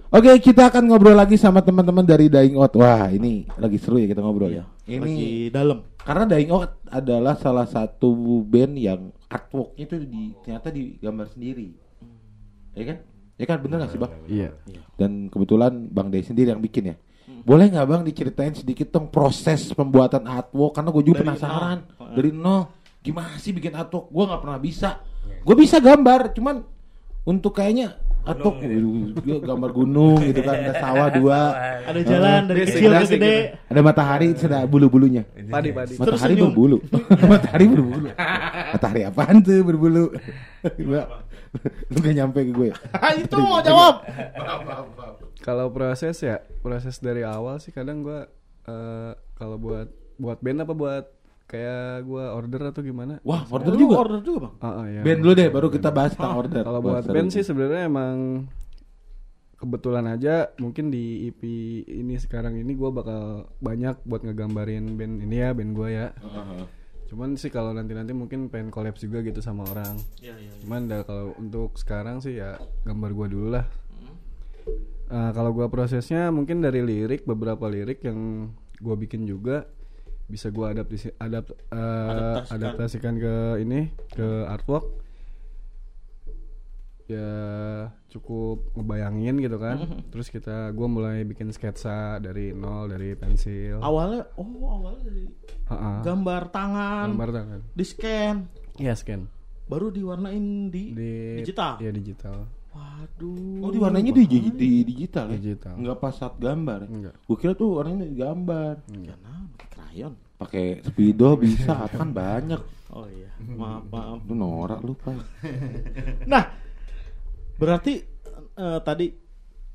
Oke, kita akan ngobrol lagi sama teman-teman dari Dying Out. Wah, ini lagi seru ya kita ngobrol Iya. ya. Ini Lagi dalam. karena Dying Out adalah salah satu band yang artworknya itu di ternyata digambar sendiri. Ya kan? Ya kan bener gak sih bang? Iya. Dan kebetulan Bang Day sendiri yang bikin ya. Boleh nggak bang diceritain sedikit dong proses pembuatan artwork? Karena gue juga Dari penasaran nol. dari nol. Gimana sih bikin artwork? Gue nggak pernah bisa. Gue bisa gambar, cuman untuk kayaknya artwork waduh, dia gambar gunung gitu kan, ada sawah dua, Ada jalan dari kecil ke gede. gitu. ada matahari, ada bulu-bulunya. Padi padi. Terus Matahari berbulu. matahari berbulu. matahari apaan tuh berbulu? Lu gak nyampe ke gue. Itu mau jawab. Kalau proses ya, proses dari awal sih kadang gua eh, kalau buat buat band apa buat kayak gua order atau gimana? Wah, order juga. order juga bang. Ah, ah, ya. Band dulu deh, baru kita bahas tentang order. Kalau buat band sih sebenarnya emang kebetulan aja mungkin di EP ini sekarang ini gua bakal banyak buat ngegambarin band ini ya band gua ya. Heeh. Cuman sih kalau nanti-nanti mungkin pengen collab juga gitu sama orang. Iya, iya. Cuman dah kalau untuk sekarang sih ya gambar gua dulu lah. Hmm. Nah, kalau gua prosesnya mungkin dari lirik beberapa lirik yang gua bikin juga bisa gua adaptasi adapt, eh, Adaptasikan. adaptasikan ke ini ke artwork. ya cukup ngebayangin gitu kan terus kita gue mulai bikin sketsa dari nol dari pensil Awalnya oh awalnya dari Ha-ha. gambar tangan, gambar tangan di scan, iya scan baru diwarnain di, di digital. iya digital Waduh. Oh, di warnanya di, di, di digital ya? Digital. Enggak pas saat gambar. Enggak. Gue kira tuh warnanya di gambar. Karena pakai krayon. Pakai speedo bisa kan banyak. Oh iya, maaf maaf. Lu norak lu, Pak. Nah, berarti eh, tadi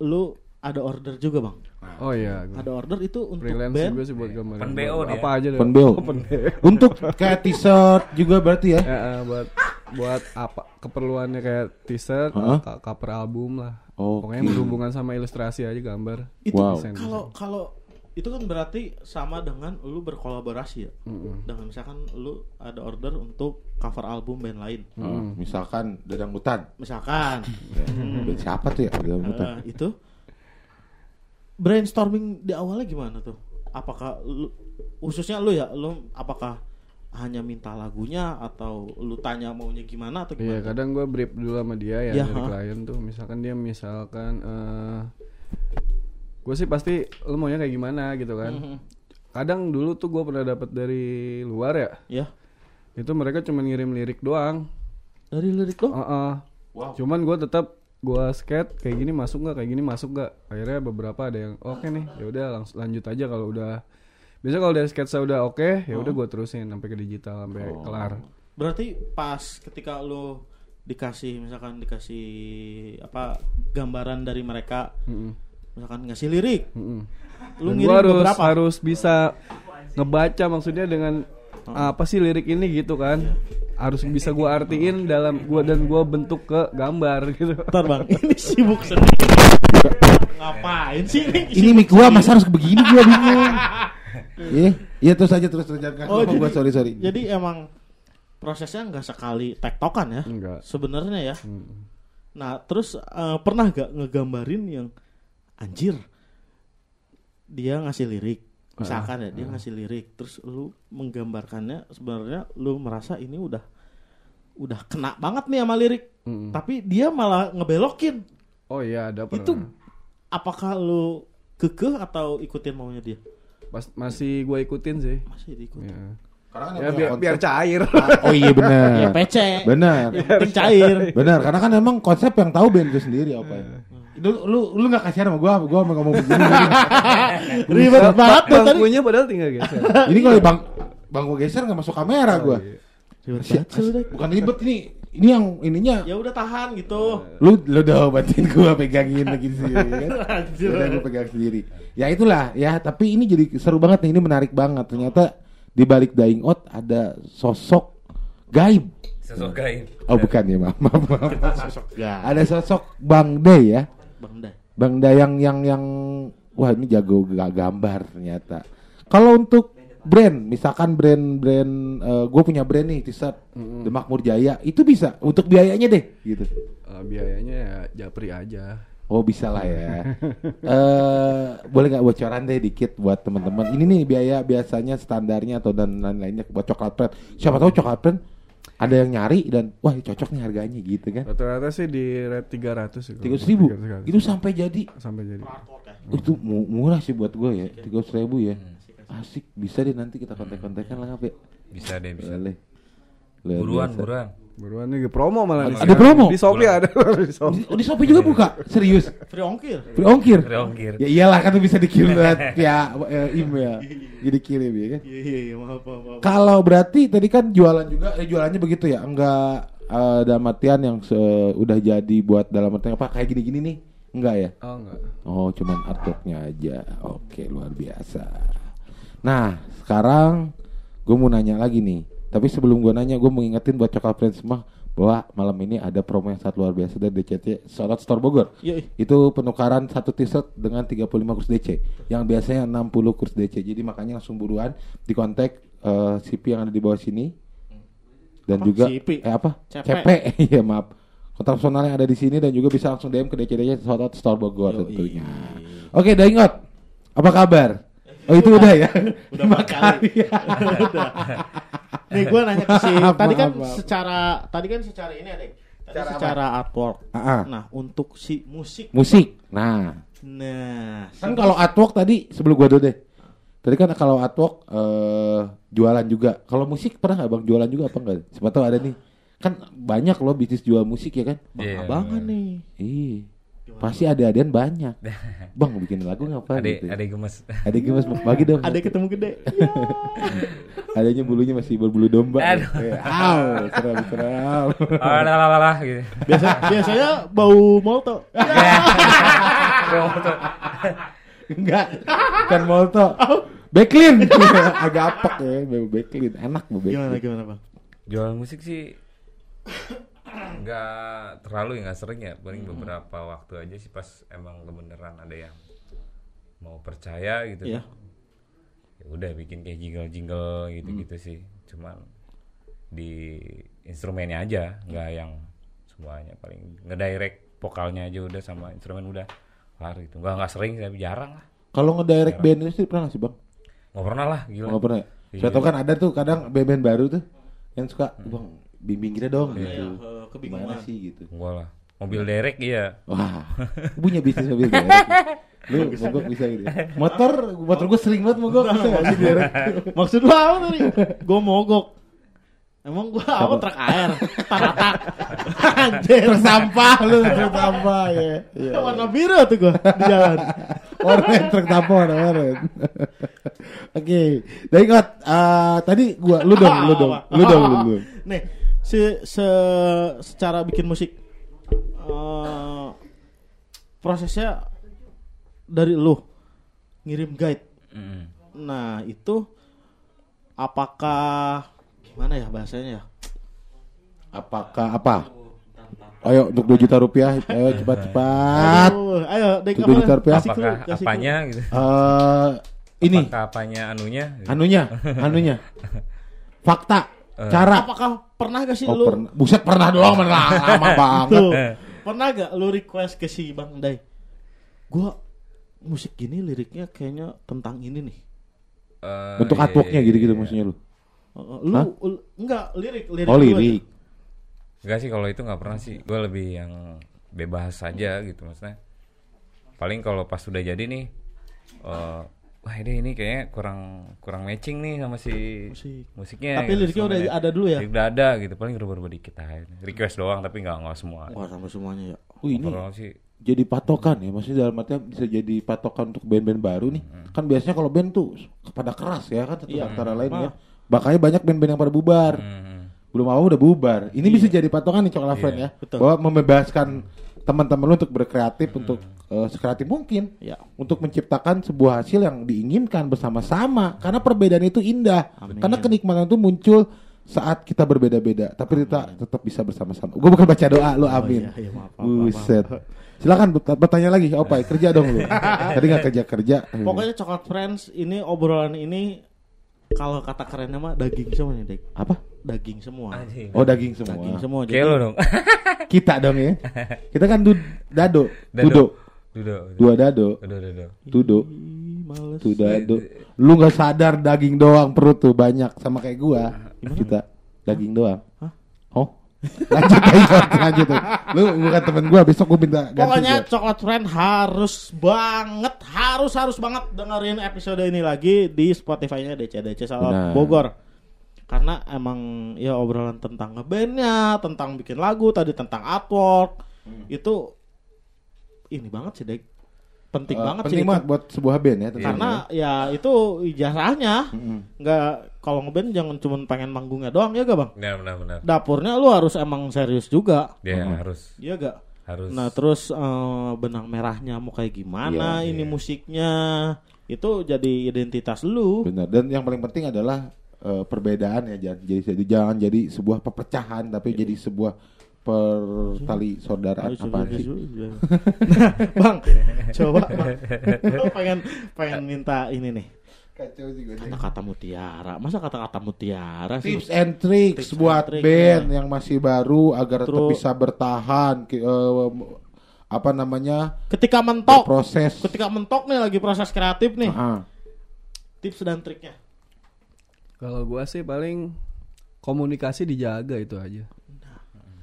lu ada order juga bang? oh iya. Ada order itu untuk freelance band? juga sih buat gambar Pen BO dia. apa aja deh Penbeo. Untuk kayak t-shirt juga berarti ya? Ya, eh, buat buat apa keperluannya kayak t-shirt, ka- cover album lah. Oke. Pokoknya berhubungan sama ilustrasi aja gambar. Itu Wow. Kalau kalau itu kan berarti sama dengan lu berkolaborasi ya. Mm-mm. Dengan misalkan lu ada order untuk cover album band lain. Oh, misalkan Dadang Hutan. Misalkan Band Siapa tuh ya Dadang Hutan? eh, itu brainstorming di awalnya gimana tuh? Apakah lu khususnya lu ya, lu apakah hanya minta lagunya atau lu tanya maunya gimana atau Iya, gimana? kadang gue brief dulu sama dia ya Iya, dari ha. klien tuh. Misalkan dia misalkan eh gue sih pasti lu maunya kayak gimana gitu kan. Mhm. Kadang dulu tuh gue pernah dapat dari luar ya. Ya, Itu mereka cuma ngirim lirik doang. dari lirik lo. Heeh. Cuman gue tetap gue skate kayak gini masuk nggak kayak gini masuk nggak akhirnya beberapa ada yang oke nih ya udah langsung lanjut aja kalau udah biasa kalau dari sketsa udah oke ya udah gue terusin sampai ke digital sampai kelar. Berarti pas ketika lu dikasih misalkan dikasih apa gambaran dari mereka Mm-mm. misalkan ngasih lirik Mm-mm. lu Dan ngirim harus beberapa? harus bisa ngebaca maksudnya dengan apa sih lirik ini gitu kan. Harus bisa gua artiin dalam gua dan gua bentuk ke gambar gitu. Bentar bang. Ini sibuk sendiri. Ngapain sih ini? Ini mic gua masa harus begini gua bingung. Iya, iya. Terus aja terus terus. Jangan Oh, gua jadi- sorry sorry. jadi emang prosesnya nggak sekali tektokan ya? Enggak sebenarnya ya. Mm. nah terus eh, pernah gak ngegambarin yang anjir dia ngasih lirik. Misalkan ya dia ngasih lirik terus lu menggambarkannya sebenarnya lu merasa ini udah udah kena banget nih sama lirik. Mm-mm. tapi dia malah ngebelokin. Oh iya ada pernah. itu apakah lu kekeh atau ikutin maunya dia Pas- masih gua ikutin sih masih diikutin ya, Karena kan ya biar, punya biar konsep- cair Oh iya benar. ya PC Benar. yang penting cair Benar, karena kan emang konsep yang tahu band itu sendiri apa ya. Lu lu lu enggak kasihan sama gua, gua mau ngomong begini. ribet banget tuh tadi bangkunya padahal tinggal geser ini kalau bang bang gua geser nggak masuk kamera gua. ribet banget. Bukan ribet ini. Ini yang ininya ya udah tahan gitu lu lu udah obatin gua pegangin lagi sendiri kan. Anjir. Udah gua pegang sendiri. Ya itulah ya, tapi ini jadi seru banget nih, ini menarik banget. Ternyata di balik Dying Out ada sosok gaib. Sosok gaib. Oh bukan ya, maaf, maaf, maaf. ya Ada sosok Bang Day ya. bang Day Bang Dayang yang yang wah ini jago ga- gambar ternyata. Kalau untuk brand, misalkan brand-brand gue punya brand nih t-shirt The Makmur Jaya, itu bisa untuk biayanya deh gitu. Eh, biayanya ya japri aja Oh bisa lah ya. Eh boleh nggak bocoran deh dikit buat teman-teman. Ini nih biaya biasanya standarnya atau dan lain-lainnya buat coklat brand. Siapa tahu coklat brand ada yang nyari dan wah cocok nih harganya gitu kan. rata-rata sih di rate 300 sih kalau Tiga ribu. 300. Itu sampai jadi sampai jadi itu mu- murah sih buat gue ya tiga ribu ya asik bisa deh nanti kita kontak-kontakan lah ngapain Bisa deh, bisa. boleh Luar Buruan, biasa. buruan. buruan nih promo malah Ada sekarang. promo? di Shopee ada di Shopee. oh di Shopee juga buka serius free ongkir free ongkir Free ongkir. ya iyalah kan bisa dikirim lewat ya eh, email jadi kirim ya kan iya iya iya maaf maaf maaf. kalau berarti tadi kan jualan juga eh, jualannya begitu ya enggak eh, dalam artian yang se- udah jadi buat dalam artian apa kayak gini-gini nih enggak ya oh enggak Oh, cuman artworknya aja. Oke, luar biasa. Nah, sekarang gue mau nanya lagi nih. Tapi sebelum gue nanya, gue mau ngingetin buat Coklat Friends semua bahwa malam ini ada promo yang sangat luar biasa dari DCT Sorot Store Bogor. Iya, iya. Itu penukaran satu t-shirt dengan 35 kurs DC yang biasanya 60 kurs DC. Jadi makanya langsung buruan di kontak eh, CP yang ada di bawah sini. Dan Apa? juga CP? eh apa? CP. CP. Iya, maaf. Kontak personalnya ada di sini dan juga bisa langsung DM ke DCD Sorot Store Bogor Yoi. tentunya. Oke, Daingot. Apa kabar? Oh, itu udah ya. udah empat kali udah nih gue nanya ke si tadi kan maaf, maaf. secara tadi kan secara ini ada Tadi secara artwork. Ah. Nah, untuk si musik. Musik. Nah, Nah, kan kalau artwork tadi sebelum gua dulu deh. Tadi kan kalau artwork eh jualan juga. Kalau musik pernah nggak bang jualan juga apa enggak? Siapa tahu ada nih. Kan banyak loh bisnis jual musik ya kan? Iya. abangan nih. Iya. Pasti ada adean banyak. Bang bikin lagu ngapa Adek, gitu? adek gemes. Ada gemes bagi dong. Ada ketemu gede. Adanya bulunya masih berbulu domba. Aduh. Aw, seram seram. Ah, lah, lah, gitu. Biasa biasanya bau molto. Enggak. Kan molto. Backlin. Agak apek ya, bau backlin. Enak bau backlin. Gimana gimana, Bang? Jualan musik sih nggak terlalu ya nggak sering ya paling Hmm. beberapa waktu aja sih pas emang kebenaran ada yang mau percaya gitu Iya. ya udah bikin kayak jingle jingle gitu gitu sih cuman di instrumennya aja nggak yang semuanya paling ngedirect vokalnya aja udah sama instrumen udah kelar gitu nggak nggak sering tapi jarang lah Kalau ngedirect band itu sih pernah sih bang? nggak pernah lah gila Nggak pernah. ya? Iya. Saya tahu kan ada tuh kadang band-band baru tuh yang suka bang bimbing kita dong gitu. Kebingungan. Gimana sih gitu? Enggak lah mobil derek iya Wah, punya bisnis mobil derek. Lu mogok bisa gitu. ya? Motor, motor gue sering banget mogok bisa nggak sih derek? Maksud lu apa tadi? Gue mogok. Emang gua apa truk air? Taratak. Anjir. Truk sampah lu, truk sampah ya. Iya. Warna biru tuh gua di jalan. Oranye truk sampah warna oranye. Oke, dari kot eh, tadi gua lu dong, lu dong, lu dong, lu dong. Nih, si se secara bikin musik eh, prosesnya dari lu ngirim guide. Mm. Nah, itu apakah gimana ya bahasanya ya? Apakah apa? Ayo untuk 2 juta rupiah, ayo cepat-cepat. Ayo, Dek, Tujuh juta rupiah. Apakah kasih clue. apanya gitu Eh ini apakah apanya anunya gitu. anunya, anunya. Fakta, Eh. cara. Apakah pernah gak sih Oh, lu pernah. Buset pernah doang, pernah lama banget. Tuh, pernah gak lu request ke si Bang Dai? Gua musik gini liriknya kayaknya tentang ini nih. Eh, Bentuk iya, artworknya iya, gitu-gitu iya. maksudnya lu. Uh, lu, lu- enggak lirik lirik Oh lirik. Enggak sih kalau itu nggak pernah sih. Gue lebih yang bebas saja gitu maksudnya. Paling kalau pas sudah jadi nih, eh wah ini ini kayaknya kurang kurang matching nih sama si Musik. musiknya. Tapi liriknya udah ada dulu ya? Udah ada gitu. Paling rubah-rubah dikit aja. Request doang tapi nggak nggak semua. Wah sama semuanya ya. Oh ini sih jadi patokan ya maksudnya dalam artinya bisa jadi patokan untuk band-band baru nih kan biasanya kalau band tuh pada keras ya kan satu Iya. antara lain ya makanya banyak band-band yang pada bubar hmm, belum apa udah bubar ini bisa jadi patokan nih coklat friend ya betul. bahwa membebaskan teman-teman lu untuk berkreatif untuk eh, sekreatif mungkin Ya. untuk menciptakan sebuah hasil yang diinginkan bersama-sama karena perbedaan itu indah Amin. karena kenikmatan itu muncul saat kita berbeda-beda tapi kita tetap bisa bersama-sama gue bukan baca doa lu amin iya, iya, maaf, maaf, maaf, buset silakan bertanya lagi opai kerja dong lu tadi nggak kerja kerja Pokoknya coklat friends ini obrolan ini kalau kata kerennya mah daging semua nih, Dek. apa Daging semua. Anjing. oh daging semua Daging semua. Kayak lo dong. kita dong ya kita kan du- dado Dado. tudo Dudo. dua dado Dudo, dudo. tuh dado lu nggak sadar daging doang perut tuh banyak sama kayak gua kita daging doang Hah? oh lanjut aja lanjut lu bukan temen gua besok gua minta ganti Pokoknya gua. coklat friend harus banget, harus harus banget dengerin episode ini lagi di Spotify-nya DC DC Benar. Bogor. Karena emang ya obrolan tentang ngebandnya, tentang bikin lagu, tadi tentang artwork, Hmm. itu ini banget sih, Dek. Penting Eh, banget sih. penting itu. banget buat sebuah band ya tentunya. Karena ya itu ijazahnya. Nggak kalau ngeband jangan cuma pengen manggungnya doang ya gak bang? Benar, benar, benar. Dapurnya lu harus emang serius juga, Dia harus iya gak? harus Nah terus eh, benang merahnya mau kayak gimana Iya, ini iya. musiknya itu jadi identitas lu. Benar. Dan yang paling penting adalah eh, perbedaan ya jangan jadi jadi- jangan jadi sebuah perpecahan tapi jadi sebuah pertali saudaraan Harus apa serius sih? nah, bang, coba bang, pengen pengen minta ini nih Kacau kata-kata mutiara. Masa kata-kata mutiara sih? Tips and tricks Tips and buat trick, band ya. yang masih baru agar tetap bisa bertahan eh, apa namanya? Ketika mentok, proses ketika mentok nih lagi proses kreatif nih, Ah, tips dan triknya. Kalau gua sih paling komunikasi dijaga itu aja.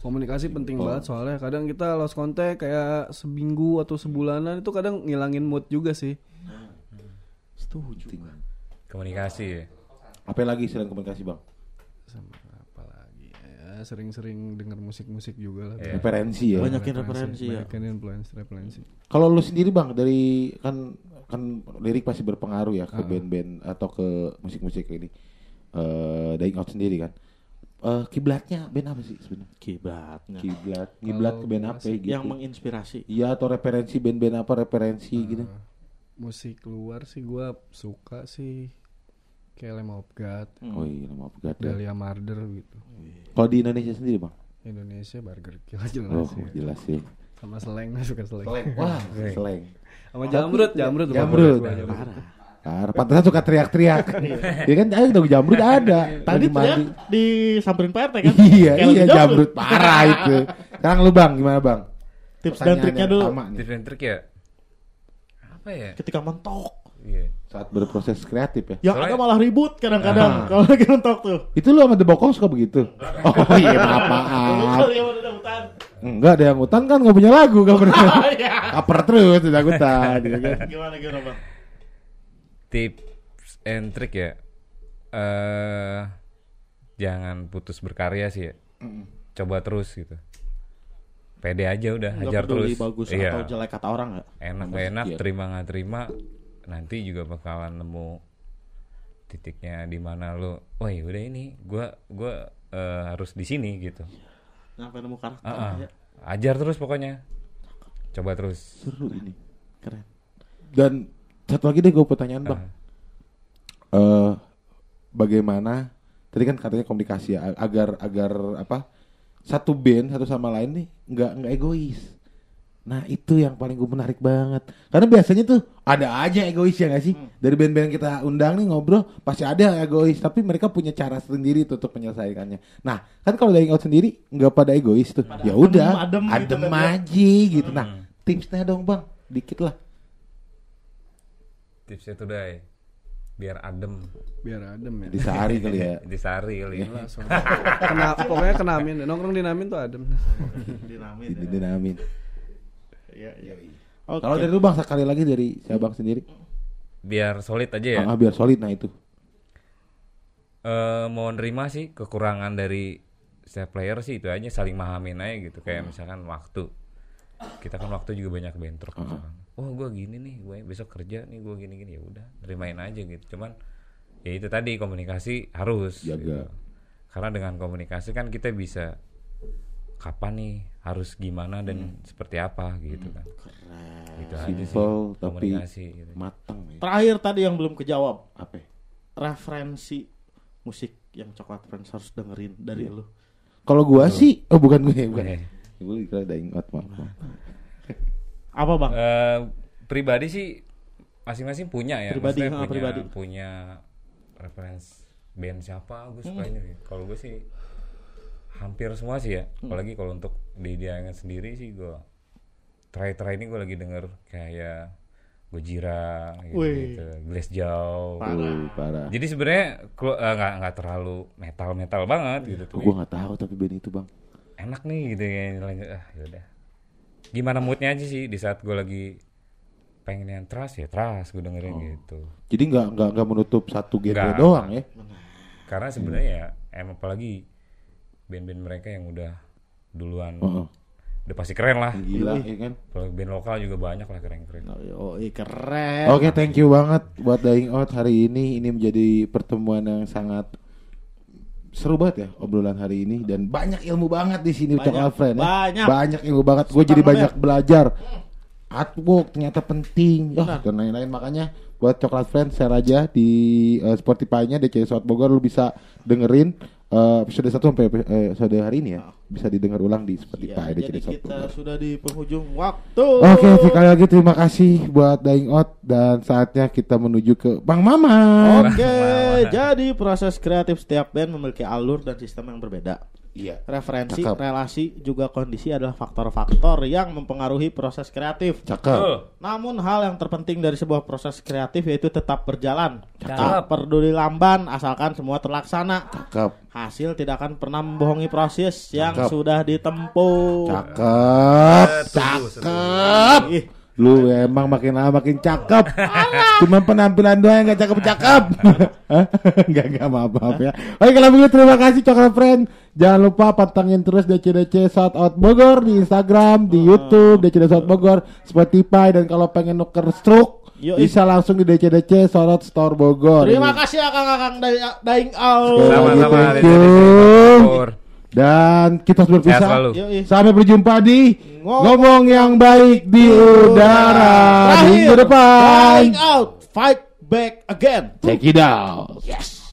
Komunikasi penting banget soalnya kadang kita lost contact kayak seminggu atau sebulanan itu kadang ngilangin mood juga sih. Setuju. Komunikasi ya. Apa lagi selain komunikasi bang? Sama apa lagi ya sering-sering denger musik-musik juga lah. Iya. Referensi ya. Banyakin referensi ya. Banyakin influence referensi. Kalau lu sendiri bang dari kan kan lirik pasti berpengaruh ya ke band-band atau ke musik-musik ini. Eh Dying Out sendiri kan. Eh kiblatnya band apa sih sebenarnya? Kiblatnya. Kiblat, kiblat ke band apa gitu? Yang menginspirasi. Iya atau referensi band-band apa referensi gitu? Musik luar sih gua suka sih kayak Lamb of God, Oh iya maaf gak ada. Dahlia Marder gitu. Kalau di Indonesia sendiri bang? Indonesia Burger Kill jelas Oh ya. jelas sih. Sama seleng suka seleng. Wah seleng. Sama jamrut, jamrut. Jamrut. Parah. Pantesan suka teriak-teriak. Iya kan ada dong jamrut ada. Tadi teriak disamperin Pak RT kan? Iya Kayak iya jamrut parah itu. Sekarang lu bang gimana bang? Tips dan triknya dulu. Tips and trick ya. Apa ya? Ketika mentok. Iya. Saat berproses kreatif ya. Yang Soalnya- ada malah ribut kadang-kadang Ah. kalau lagi mentok tuh. Itu lu sama The Bokong suka begitu? Oh iya maaf maaf. Hutan. Enggak ada yang hutan kan nggak punya lagu nggak pernah. Iya. Kaper terus udah hutan. gitu kan. Gimana gimana bang? Tips and trick ya. Eh jangan putus berkarya sih ya. Coba terus gitu. Pede aja udah, Nggak hajar terus. bagus Iya. atau jelek kata orang nggak? Enak gak enak, terima nggak terima, nanti juga bakalan nemu titiknya di mana lo. Oh ya udah ini, gua gua eh, harus di sini gitu. Sampai nemu karakter. Ah, ah. ya. Ajar terus pokoknya. Coba terus. Seru ini. Keren. Dan satu lagi deh gue pertanyaan bang. Ah. eh bagaimana tadi kan katanya komunikasi ya, agar agar apa satu band satu sama lain nih nggak nggak egois. Nah itu yang paling gue menarik banget. Karena biasanya tuh ada aja egois ya nggak sih? Dari band-band yang kita undang nih ngobrol pasti ada yang egois tapi mereka punya cara sendiri tuh untuk menyelesaikannya. Nah kan kalau dari out sendiri nggak pada egois tuh. Ya udah adem adem, gitu kan, aja gitu. Nah tipsnya dong bang. Dikit lah Tipsnya tuh dai biar adem Biar adem ya. di sehari kali ya di sari kali ya. Langsung. Kena, pokoknya kenamin. Nongkrong dinamin tuh adem. Dinamin. Di- dinamin Iya iya. Oke. Kalau dari lu bang sekali lagi dari si abang sendiri, biar solid aja ya Ah, biar solid nah itu. Eh, mau nerima sih kekurangan dari setiap player sih itu aja saling mahamin aja gitu kayak misalkan waktu kita kan waktu juga banyak bentrok misalkan oh gue gini nih gue besok kerja nih gue gini gini ya udah terimain aja gitu cuman ya itu tadi komunikasi harus Jaga. gitu. karena dengan komunikasi kan kita bisa kapan nih harus gimana dan seperti apa gitu kan itu aja sih Simple tapi komunikasi gitu. matang ya. Terakhir tadi yang belum kejawab. Apa? ya? Referensi musik yang coklat friends harus dengerin dari lu. Kalau gua sih, oh bukan gue, bukan. Eh. Gue kira out maaf. maaf. Apa bang? Eh, pribadi sih masing-masing punya ya. Pribadi, Maksudnya ah, punya, pribadi. punya reference band siapa gue Hmm. suka ini. Kalau gue sih hampir semua sih ya. Hmm. Apalagi kalau untuk di dia sendiri sih gue try-try ini gue lagi denger kayak Gojira gitu, Wih. gitu. Glass Jaw. Uh, parah. Jadi sebenarnya eh, nggak nggak terlalu metal-metal banget gitu. Oh, gua nggak tahu tapi band itu bang. Enak nih gitu ya ah yaudah. Gimana moodnya aja sih di saat gue lagi pengen yang trust ya trust gue dengerin gitu. Jadi nggak nggak nggak menutup satu genre doang ya. Karena sebenarnya ya em apalagi band-band mereka yang udah duluan Heeh. udah pasti keren lah. Gila ya kan. Kalau band lokal juga banyak lah keren-keren. Oh, iya, keren. Oke, thank you banget buat dying out hari ini. Ini menjadi pertemuan yang sangat seru banget ya obrolan hari ini dan banyak ilmu banget di sini Banyak, Alfred ya. banyak. banyak ilmu banget. Gue jadi banyak belajar. Artwork ternyata penting. Oh, dan lain-lain. Makanya buat coklat friend share aja di eh, Spotify-nya DC South Bogor. Lu bisa dengerin eh, episode 1 sampai eh, episode hari ini ya bisa didengar ulang di Ya, Spotify jadi DC South kita sudah di penghujung waktu. Oke, sekali lagi terima kasih buat Dying Out dan saatnya kita menuju ke Bang Mama. Oke, jadi proses kreatif setiap band memiliki alur dan sistem yang berbeda. Iya. Referensi, Cakep. relasi, juga kondisi adalah faktor-faktor yang mempengaruhi proses kreatif. Cakep. Betul. Namun hal yang terpenting dari sebuah proses kreatif yaitu tetap berjalan. Cakep. Tak peduli lamban asalkan semua terlaksana. Cakep. Hasil tidak akan pernah membohongi proses yang Cakep. sudah ditempuh. Cakep. Setuju, Cakep. Ih, Lu emang makin lama makin cakep. Cuman penampilan doang yang gak cakep-cakep. Hah? Enggak, enggak maaf-maaf ya. Oke kalau begitu terima kasih Coklat Friend. Jangan lupa pantengin terus DCDC Shout Out Bogor di Instagram, di YouTube, DCDC Shout Bogor, Spotify dan kalau pengen nuker stroke Yoi. bisa langsung di DCDC Shout Out Store Bogor. terima kasih ya Kang-kang Daing lagi, Sama-sama. thank Dede, you. Dan kita harus Sehat berpisah. Sampai berjumpa di Ngomong- ngomong yang baik di udara Terakhir, minggu depan. Daing Out. Fight back again. Check it out. Yes.